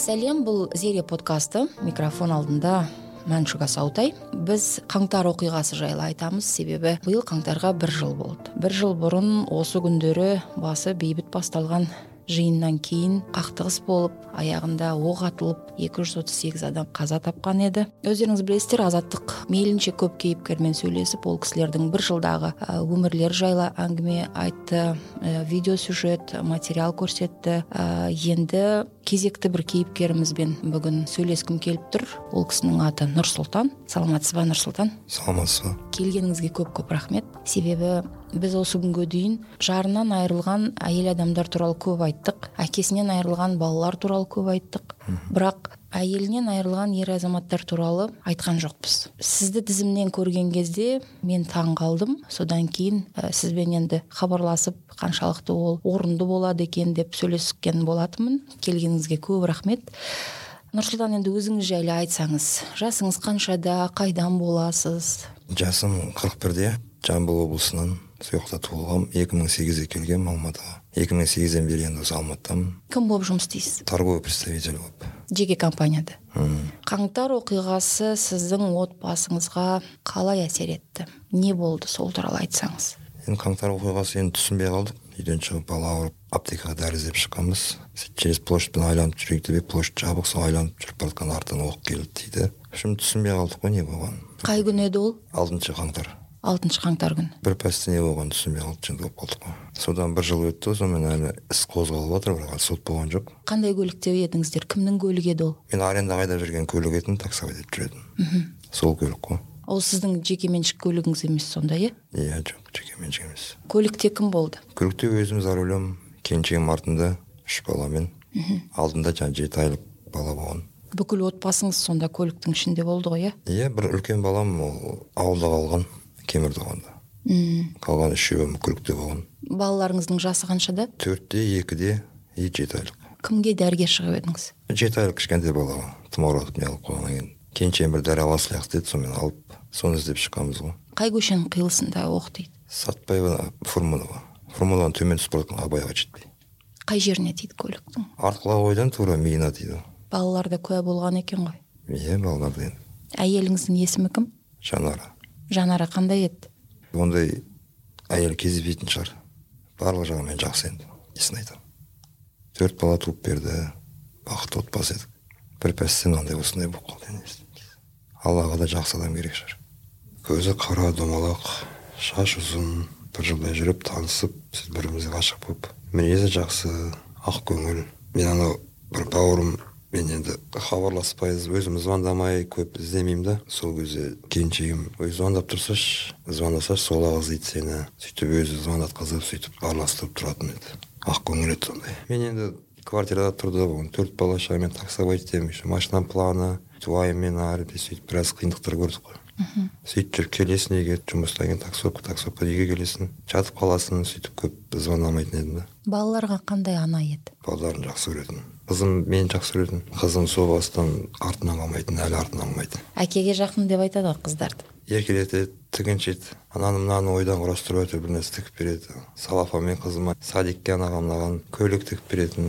сәлем бұл зере подкасты. Микрофон алдында мәншүк асаутай. Біз қаңтар оқиғасы жайлы айтамыз. Себебі биыл қаңтарға бір жыл болды. Бір жыл бұрын осы күндері басы бейбіт басталған жиыннан кейін қақтығыс болып аяғында оқ атылып 238 адам қаза тапқан еді. Өздеріңіз білесіздер азаттық мейлінше көп кейіпкермен сөйлесіп ол кісілердің бір жылдағы өмірлері жайлы әңгіме айтты видео сюжет материал көрсетті. Енді кезекті бір кейіпкерімізбен бүгін сөйлескім келіп тұр. Ол кісінің аты нұрсұлтан саламатсыз ба нұрсұлтан? Саламатсыз ба? Келгеніңізге көп көп рахмет. Себебі біз осы күнге дейін жарынан айырылған әйел адамдар туралы көп айттық әкесінен айырылған балалар туралы көп айттық. Бірақ әйелінен айырылған ер азаматтар туралы айтқан жоқпыз. Сізді тізімнен көрген кезде мен таң қалдым содан кейін ә, сізбен енді хабарласып қаншалықты ол орынды болады екен деп сөйлескен болатынмын. Келгеніңізге көп рахмет. Нұрсұлтан енді өзіңіз жайлы айтсаңыз жасыңыз қаншада қайдан боласыз? Жасым қырық бірде жамбыл облысынан сол жақта туылғанмын екі мың сегізде келгенмін алматыға. Екі мың сегізден бері енді осы алматыдамын кім болып жұмыс істейсіз? торговый представитель болып. Жеке компанияда. Мм. қаңтар оқиғасы сіздің отбасыңызға қалай әсер етті? Не болды сол туралы айтсаңыз? Енді қаңтар оқиғасы енді түсінбей қалдық. Үйден шығып бала ауырып аптекаға дәрі іздеп шыққанбыз. Сөйтіп через площадьпен айланып жүрейік деп площадь жабық сол айланып жүріп бара жатқанда артынан оқ келді дейді. В общем түсінбей қалдық қой не болғанын. Қай күн еді ол? Алтыншы қаңтар. Алтыншы қаңтар күні. Бір пәсте не болғанын түсінбей қалдық болып қалдық қой. Содан бір жыл өтті сонымен әлі іс қозғалып жатыр бірақ әлі сот болған жоқ. Қандай көлікте едіңіздер? Кімнің көлігі еді ол? Мен арендаға айдап жүрген көлік етін таксовать етіп жүретінмін. Сол көлік қой. Ол сіздің жекеменшік көлігіңіз емес сонда иә? Иә жоқ жекеменшік емес. Көлікте кім болды? Көлікте өзім за рулем келіншегім артында үш баламен алдында жаңағы жеті айлық бала болған. Бүкіл отбасыңыз сонда көліктің ішінде болды ғой иә? Иә бір үлкен балам ол ауылда қалған. Кеміртауғанда мм. Қалған үшеуі көлікте болған. Балаларыңыздың жасы қаншада төртте екіде и жеті айлық. Кімге дәрігер шығып едіңіз? Жеті айлық кішкентай балаға. Тұмауратып не қылып қойғаннан кейін. Келіншегім бір дәрі ала салайық деді сонымен алып соны іздеп шыққанбыз ғой. Қай көшенің қиылысында оқ тиді? Сатпаева фурманова. Фурманованы төмен түсіп бара жатқан абайға жетпей. Қай жеріне тиді көліктің? Артқы ойдан тура миына тиді. Балалар да куә болған екен ғой. Иә балаларды енді әйеліңіздің есімі кім? Жанара жанара қандай еді? Ондай әйел кездеспейтін шығар. Барлық жағынан жақсы енді несін айтамын. Төрт бала туып берді бақытты отбасы едік. Бір пәстен андай осындай болып қалды аллаға да жақсы адам керек шығар. Көзі қара домалақ шаш ұзын бір жылдай жүріп танысып сөйтіп бір бірімізге ғашық болып мінезі жақсы ақ көңіл. Мен анау бір бауырым мен енді хабарласпайбыз өзім звондамай көп іздемеймін да. Сол кезде келіншегім өзі звондап тұрсашы звондасашы сол ақ іздейді сені сөйтіп өзі звондатқызып сөйтіп араластырып тұратын еді. Ақ көңіл еді сондай. Мен енді квартирада тұрды оған төрт бала шығар таксовать етемін еще машинам планы уайыммен әрі сөйтіп біраз қиындықтар көрдік қой. Сөйтіп жүріп келесің үйге жұмыстан кейін таксовка таксовка үйге келесің жатып қаласың сөйтіп көп звондамайтын едім да. Балаларға қандай ана еді? Балаларын жақсы көретін. Қызым мені жақсы көретін қызым сол бастан артынан қалмайтын әлі артынан қалмайды әкеге жақын деп айтады ғой қыздарды еркелетеді тігіншеді ананы мынаны ойдан құрастырып әйтеуір бір нәрсе тігіп береді. Салафанмен қызыма садикке анаған мынаған көйлек тігіп беретін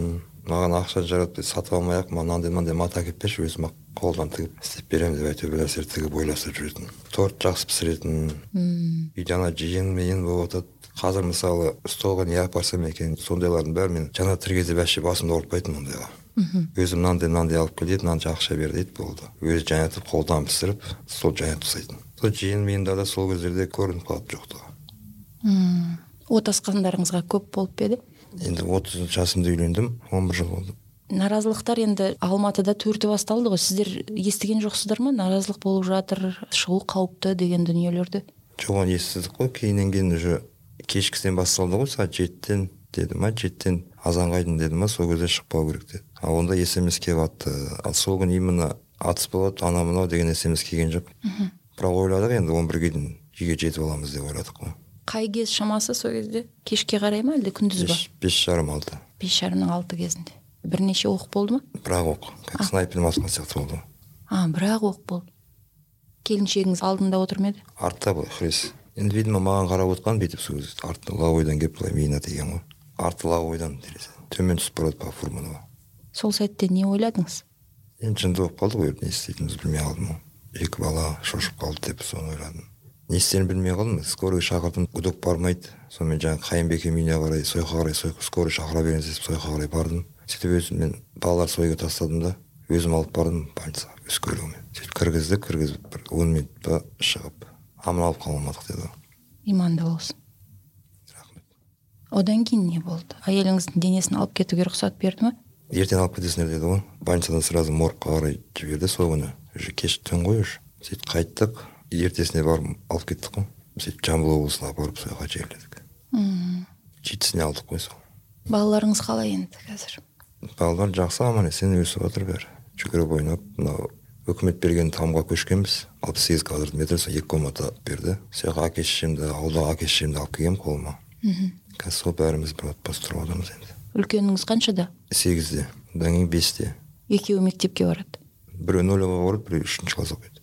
маған ақша жаратып сатып алмай ақ мынандай мынандай мата әкеліп берші өзім ақ қолдан тігіп істеп беремін деп әйтеуір бір нәрселер тігіп ойластырып жүретін. Торт жақсы пісіретін. Мм. Үйде ана жиын миын болып жатады қазір мысалы столға не алып барсам екен сондайлардың бәрі мен жаңа тірі кезде вообще басымды ауыртпайтынмын ондайға. Өзім мынандай мынандай алып кел дейді мынанша ақша бер дейді болды. Өзі жайнатып қолдан пісіріп сол жайнатып тастайтын. Сол жиын миында да сол кездерде көрініп қалады жоқтығы мм. Отасқандарыңызға көп болып па еді? Енді отыз жасымда үйлендім он бір жыл болды. Наразылықтар енді алматыда төрті басталды ғой. Сіздер естіген жоқсыздар ма? Наразылық болып жатыр шығу қауіпті деген дүниелерді? Жоқ оны естідік қой. Кейіннен кейін уже кешкісінен басталды ғой сағат жетіден деді ма жетіден азанға айдын деді ма сол кезде шықпау керек деді. Ал онда смс келіп жатты ал сол күні именно атыс болады анау мынау деген смс келген жоқ. Бірақ ойладық енді он бірге дейін үйге жетіп аламыз деп ойладық қой. Қай кез шамасы сол кезде? Кешке қарай ма әлде күндіз ба? Бес жарым алты. Бес жарымның алты кезінде. Бірнеше оқ болды ма? Бір ақ оқ как снайперден атқан сияқты болды. Ғой а бір ақ оқ болды. Келіншегіңіз алдында отыр ма еді? Артта былай хрес енді видимо маған қарап отқан бүйтіп сол кезде артта лавойдан келіп былай миына тиген ғой. Арты лавойдан терезе төмен түсіп барады по фурманова сол сәтте не ойладыңыз? Енді жынды болып қалдық ғой не істейтінімізді білмей қалдым ғой. Екі бала шошып қалды деп соны ойладым. Не істерін білмей қалдым скорый шақырдым гудок бармайды. Сонымен жаңағы қайынбекем үйіне қарай сойқа қарай скорый шақыра беріңіз деп сойқа қарай бардым. Сөйтіп өзім мен балаларды сойға тастадым да өзім алып бардым больницаға өз көлігіммен сөйтіп кіргізді кіргізіп бір он минут па шығып. Аман алып қала алмадық деді ғой иманды болсын рахмет одан кейін не болды әйеліңіздің денесін алып кетуге рұқсат берді ма ертең алып кетесіңдер деді ғой больницадан сразу моргқа қарай жіберді сол күні уже кеш түн ғой уже сөйтіп қайттық ертесіне барып алып кеттік қой сөйтіп жамбыл облысына апарып сол жаққа жерледік мм жетісіне алдық қой сол балаларыңыз қалай енді қазір балалар жақсы аман есен өсіп жатыр бәрі жүгіріп ойнап мынау үкімет берген тамға көшкенбіз. алпыс сегіз квадрат метр сол екі комната берді. Сол жаққа әке шешемді ауылдағы әке шешемді алып келгенмін қолыма. Мхм. Қазір сол бәріміз бір отбасы тұрып жатырмыз енді. Үлкеніңіз қаншада? сегізде одан кейін бесте. Екеуі мектепке барады. Біреуі нөлге барады біреуі үшінші класс оқиды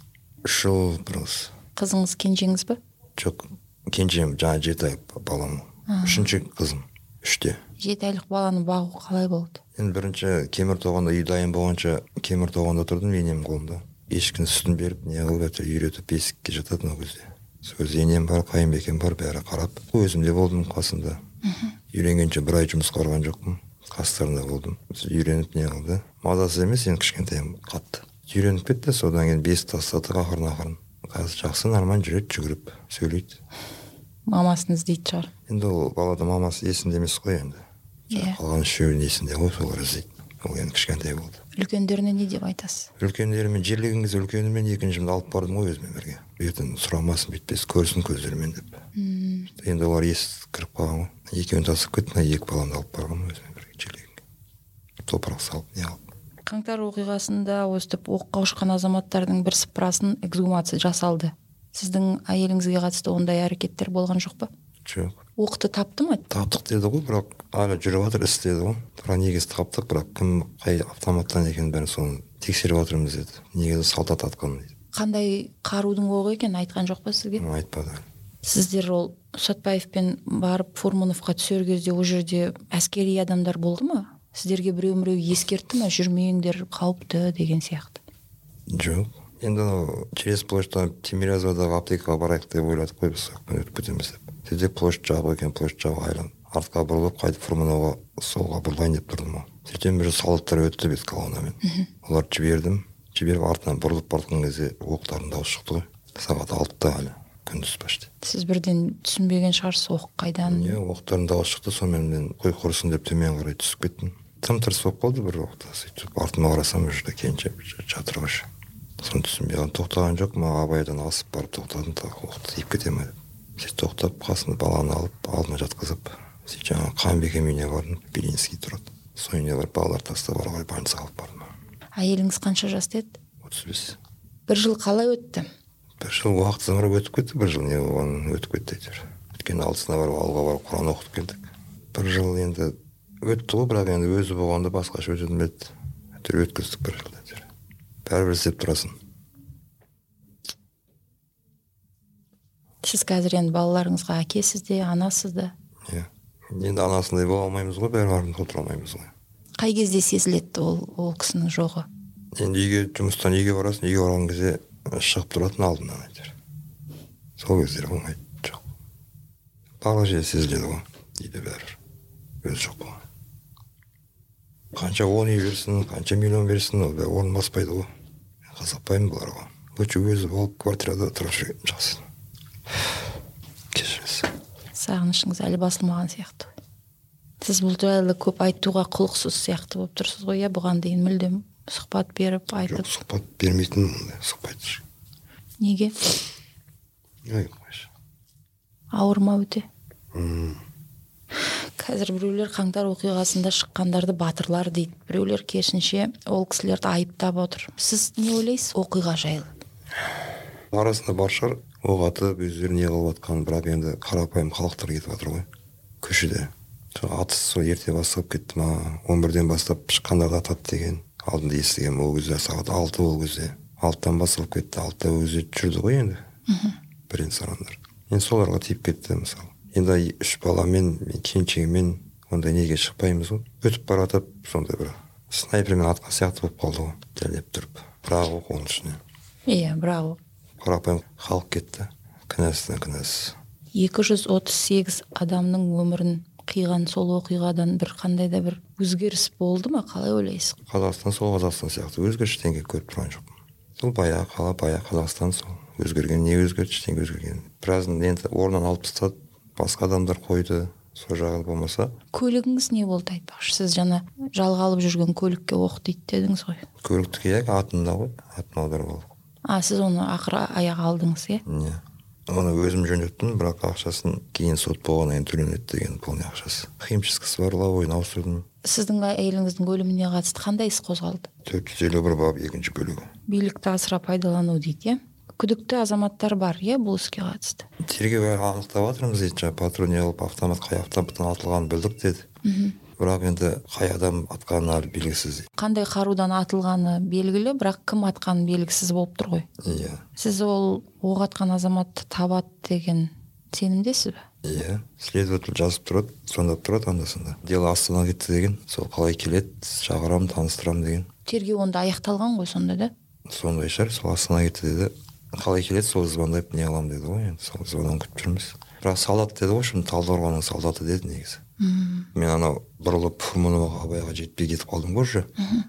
үш жыл бір қыз қызыңыз кенжеңіз ба? Жоқ кенжем жаңа жеті ай балам. Үшінші қызым. Үште жеті айлық баланы бағу қалай болды? Енді бірінші кемір тоғанда үй дайын болғанша кемір тоғанда тұрдым енем қолымда. Ешкінің сүтін беріп не қылып әйтеуір үйретіп бесікке жататын ол кезде. Сол кезде енем бар қайынбекем бар бәрі қарап. Өзім де болдым қасында үйленгенше бір ай жұмысқа барған жоқпын. Қастарында болдым. Үйреніп не қылды? Мазасыз емес енді кішкентайым қатты. Үйреніп кетті содан кейін бесік тастадық ақырын ақырын қазір жақсы нормально жүреді жүгіріп сөйлейді. Мамасын іздейтін шығар. Енді ол балада мамасы есінде емес қой енді. Иә. Қалған үшеуінің есінде ғой солар іздейді ол енді кішкентай болды. Үлкендеріне не деп айтасыз? Үлкендерімен жерлеген кезде үлкенімен екіншімді алып бардым ғой өзіммен бірге. Ертең сұрамасын бүйтпес көрсін көздерімен деп. Мм. Енді олар ес кіріп қалған ғой. Екеуін тастап кеттім мына екі баламды алып барғанмын өзіммен бірге жерлегенге топырақ салып не қылып қаңтар оқиғасында өстіп оққа ұшқан азаматтардың бір сыпырасын эксгумация жасалды. Сіздің әйеліңізге қатысты ондай әрекеттер болған жоқ па? Жоқ. Оқты тапты ма таптық деді ғой бірақ әлі жүріп жатыр іс деді ғой. Бірақ негізі таптық бірақ кім қай автоматтан екенін бәрін соны тексеріп жатырмыз деді. Негізі солдат атқан дейді қандай қарудың оғы екенін айтқан жоқ па сізге? Айтпады. Сіздер ол сәтбаевпен барып фурмановқа түсер кезде ол жерде әскери адамдар болды ма? Сіздерге біреу міреу ескертті ма? Жүрмеңдер қауіпті деген сияқты? Жоқ. Енді анау через площадь тимирязевадағы аптекаға барайық деп ойладық қой біз өтіп деп сөйтсе площадь жабық екен площадь жабық айланып артқа бұрылып қайтып фурмановға солға бұрылайын деп тұрдым ғой сөйтсем бір солдаттар өтті бет колоннамен оларды жібердім жіберіп артынан бұрылып бара жатқан кезде оқтардың дауысы шықты ғой сағат алтыда әлі күндіз почти. Сіз бірден түсінбеген шығарсыз оқ қайдан? Иә оқтардың дауысы шықты сонымен мен қой құрысын деп төмен қарай түсіп кеттім. Тым тырыс болып қалды бір уақытта сөйтіп артыма қарасам жерде келіншек жатыр ғой соны түсінбей қалдым тоқтаған жоқпын абайдан асып барып тоқтадым тағы оқты тиіп кете ма деп сөйтіп тоқтап қасына баланы алып алдына жатқызып сөйтіп жаңағы қайынбекем үйіне бардым белинский тұрады сол үйіне барып балаларды тастап ары қарай больницаға алып бардым. Әйеліңіз қанша жаста еді отыз бес. Бір жыл қалай өтті? Бір жыл уақыт зымырап өтіп кетті бір жыл не болғанын өтіп кетті әйтеуір. Өйткені алдысына барып ауылға барып құран оқып келдік. Бір жыл енді өтті ғой бірақ енді өзі болғанда басқаша өтетін бе еді әйтеуір өткіздік бір жылды бәрібір іздеп тұрасың сіз қазір енді балаларыңызға әкесіз де анасыз да? Иә енді анасындай бола алмаймыз ғой бәрі артында отыра алмаймыз ғой. Қай кезде сезіледі ол ол кісінің жоғы? Енді үйге жұмыстан үйге барасың үйге барған кезде шығып тұратын алдынан әйтеуір сол кездері болмайды жоқ. Барлық жерде сезіледі ғой үйде бәрібір. Өзі жоқ болған қанша он үй берсін қанша миллион берсін ол орын баспайды ғой. Қызықпаймын бұларға лучше өзі болып квартирада тұрып жүрген жақсы кешіріңіз сағынышыңыз әлі басылмаған сияқты. Сіз бұл жайлы көп айтуға құлықсыз сияқты болып тұрсыз ғой иә? Бұған дейін мүлдем сұхбат беріп айтып жоқ сұхбат бермейтінмін ондай сұхбат неге? Ой қойшы ауыр ма өте қазір біреулер қаңтар оқиғасында шыққандарды батырлар дейді. Біреулер керісінше ол кісілерді айыптап отыр. Сіз не ойлайсыз оқиға жайлы? Арасында бар шығар. Оқ атып өздері не қылып жатқан бірақ енді қарапайым халықтар кетіп жатыр ғой. Көшеде. Сол атыс сол ерте басталып кетті ма? он бірден бастап шыққандарды атады деген. Алдында естігенмін ол кезде сағат алты ол кезде. Алтыдан басталып кетті. Алтыда өзі жүрді ғой енді. Бірен сарандар. Енді соларға тиіп кетті мысалы. Енді үш баламен мен келіншегіммен ондай неге шықпаймыз ғой? Өтіп бара жатып сондай бір снайпермен атқан сияқты болып қалды ғой дәлеп тұрып. Бірақ оның ішіне иә бірақ қарапайым халық кетті. Кінәсіне кінәсіз екі жүз отыз сегіз адамның өмірін қиған сол оқиғадан бір қандай да бір өзгеріс болды ма қалай ойлайсыз қазақстан сол қазақстан сияқты өзгеріс ештеңе көріп тұрған жоқпын. Сол баяғы қала баяғы қазақстан сол. Өзгерген не өзгерді ештеңе өзгерген. Біразын енді орнынан алып тастады. Басқа адамдар қойды сол жағы болмаса. Көлігіңіз не болды айтпақшы? Сіз жаңа жалға алып жүрген көлікке оқ тиді дедіңіз ғой. Көліктікі иә атымда ғой атын аударып алдық а сіз оны ақыры аяқ алдыңыз иә? Иә оны өзім жөндеттім бірақ ақшасын кейін сот болғаннан кейін төленеді деген полный ақшасы. Химчискасы бар лобойын ауыстырдым сіздің әйеліңіздің өліміне қатысты қандай іс қозғалды? Төрт жүз елу бір бап екінші бөлігі билікті асыра пайдалану дейді иә? Күдікті азаматтар бар иә бұл іске қатысты? Тергеу анықтап жатырмыз дейді жаңағы патруль не қылып автомат қай автоматтан атылғанын білдік деді. Мхм. Бірақ енді қай адам атқаны әлі белгісіз қандай қарудан атылғаны белгілі бірақ кім атқаны белгісіз болып тұр ғой. Иә. Сіз ол оқ атқан азаматты табады деген сенімдесіз бе? Иә. Следователь жазып тұрады звондап тұрады анда санда дело астанаға кетті деген сол қалай келеді шақырамын таныстырамын деген. Тергеу онда аяқталған ғой сонда да? Сондай шығар сол астанаға кетті деді. Қалай келеді сол звондап не қыламын деді ғой енді. Сол звоногын күтіп жүрміз бірақ солдат деді ғой шын талдықорғанның солдаты деді негізі. Мен анау бұрылып фурмановаға абайға жетпей кетіп қалдым ғой уже.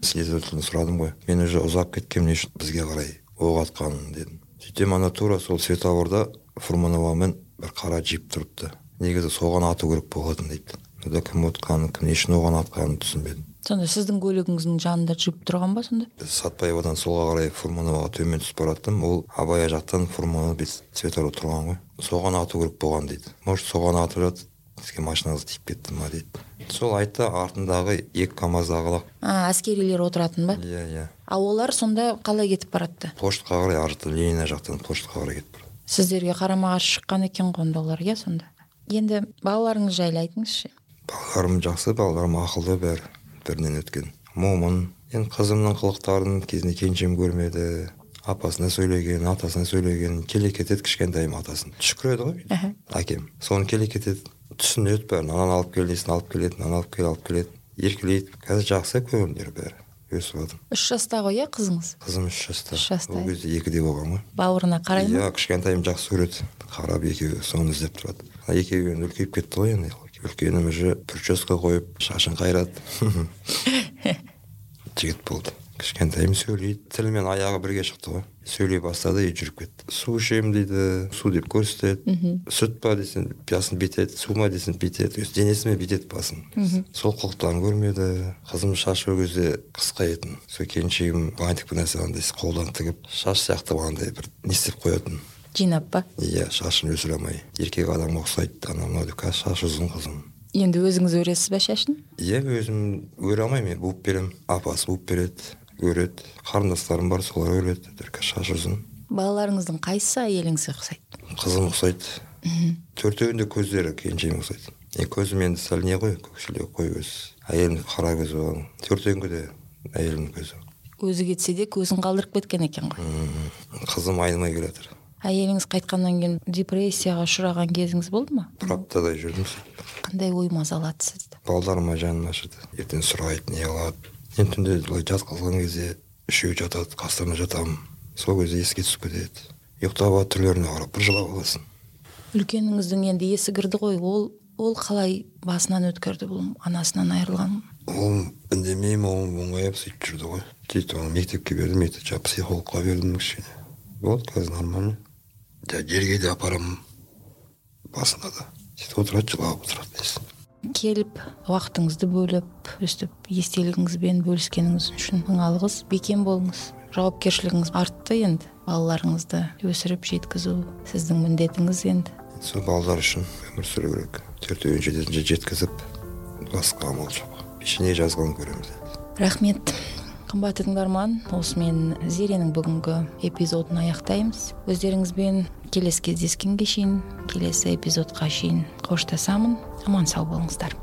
Следовательден сұрадым ғой. Мен уже ұзап кеткенмін не үшін бізге қарай оқ атқанын дедім. Сөйтсем ана тура сол светофорда фурмановамен бір қара джип тұрыпты. Негізі соған ату керек болатын дейді онда кім отқанын кім не үшін оған атқанын түсінбедім. Сонда сіздің көлігіңіздің жанында джип тұрған ба сонда? Сатпаевадан солға қарай фурмановаға төмен түсіп бара жаттым ол абай жақтан фурманов светофор тұрған ғой. Соған ату керек болған дейді. Может соған атып жатыр сізге машинаңыз тиіп кетті ма дейді? Сол айтты артындағы екі камаздағылар а әскерилер отыратын ба? Иә иә. А олар сонда қалай кетіп баратты? Поштаға қарай ар жақтан ленина жақтан поштаға қарай кетіп барады. Сіздерге қарама қарсы шыққан екен ғой онда олар иә сонда? Енді балаларыңыз жайлы айтыңызшы. Балаларым жақсы балаларым ақылды бәрі. Бірінен өткен. Момын енді қызымның қылықтарын кезінде келіншем көрмеді. Апасына сөйлеген атасына сөйлеген келе кетеді кішкентайым атасын. Түшкіреді ғой. Әкем соны келе кетеді түсінеді бәрін ананы алып кел десін алып келеді мынаны алып кел алып келеді. Еркелейді. Қазір жақсы көңілдері бәрі. Өсіп жатыр. Үш жаста ғой иә қызыңыз? Қызым үш жаста. Үш жаста ол кезде екіде болған ғой. Бауырына қарай ма? Иә кішкентайым жақсы көреді. Қарап екеуі соны іздеп тұрады. Екеуі енді үлкейіп кетті ғой енді. Үлкенім уже прическа қойып шашын қайрады жігіт болды. Кішкентайым сөйлейді. Тілі мен аяғы бірге шықты ғой. Сөйлей бастады и жүріп кетті. Су ішемін дейді су деп көрсетеді. Сүт па десең басын бүйтеді су ма десең бүйтеді денесімен бүйтеді басын. Сол қылықтарын көрмеді. Қызым шашы ол кезде қысқа етін. Сол келіншегім бантик бір нәрсе андай қолдан тігіп шаш сияқты андай бір не істеп қоятын. Жинап па? Иә шашын өсіре алмай. Еркек адамға ұқсайды анау мынау деп қазір шашы ұзын қызым. Енді өзіңіз өресіз ба шашын? Иә өзім өре алмаймын мен буып беремін. Апасы буып береді өреді. Қарындастарым бар солар өреді шашы ұзын. Балаларыңыздың қайсысы әйеліңізге ұқсайды? Қызым ұқсайды. Төртеуінің де көздері келіншегіме ұқсайды. Е көзім енді сәл не ғой көкшілеу қой көз. Әйелімдікі қара көзі болған. Төртеуінікі де әйелімнің көзі. Өзі кетсе де көзін қалдырып кеткен екен ғой. Қызым айнымай келе жатыр әйеліңіз қайтқаннан кейін депрессияға ұшыраған кезіңіз болды ма? Бір аптадай жүрдім қандай ой мазалады сізді балдарыма жаным ашыды. Ертең сұрайды не қылады. Енді түнде былай жатқызған кезде үшеуі жатады қастарына жатамын. Сол кезде еске түсіп кетеді. Ұйықтап алады түрлеріне қарап бір жылап аласың үлкеніңіздің енді есі кірді ғой. Ол ол қалай басынан өткерді бұл анасынан айырылған? Ол үндемеймін ол мұңайып сөйтіп жүрді ғой. Сөйтіп оны мектепке бердім мектеп жаңағы психологқа бердім кішкене. Болды қазір нормально. Жерге де апарамын басында да сөйтіп отырады жылап отырады несі келіп уақытыңызды бөліп өстіп естелігіңізбен бөліскеніңіз үшін мың алғыс бекем болыңыз. Жауапкершілігіңіз артты енді. Балаларыңызды өсіріп жеткізу сіздің міндетіңіз енді. Сол балалар үшін өмір сүру керек. Төртеуін жететінше жеткізіп басқа амал жоқ. Пешенеге жазғанын көреміз рахмет. Қымбатты тыңдарман осымен зеренің бүгінгі эпизодын аяқтаймыз. Өздеріңізбен келесі кездескенге шейін келесі эпизодқа шейін қоштасамын. Аман сау болыңыздар.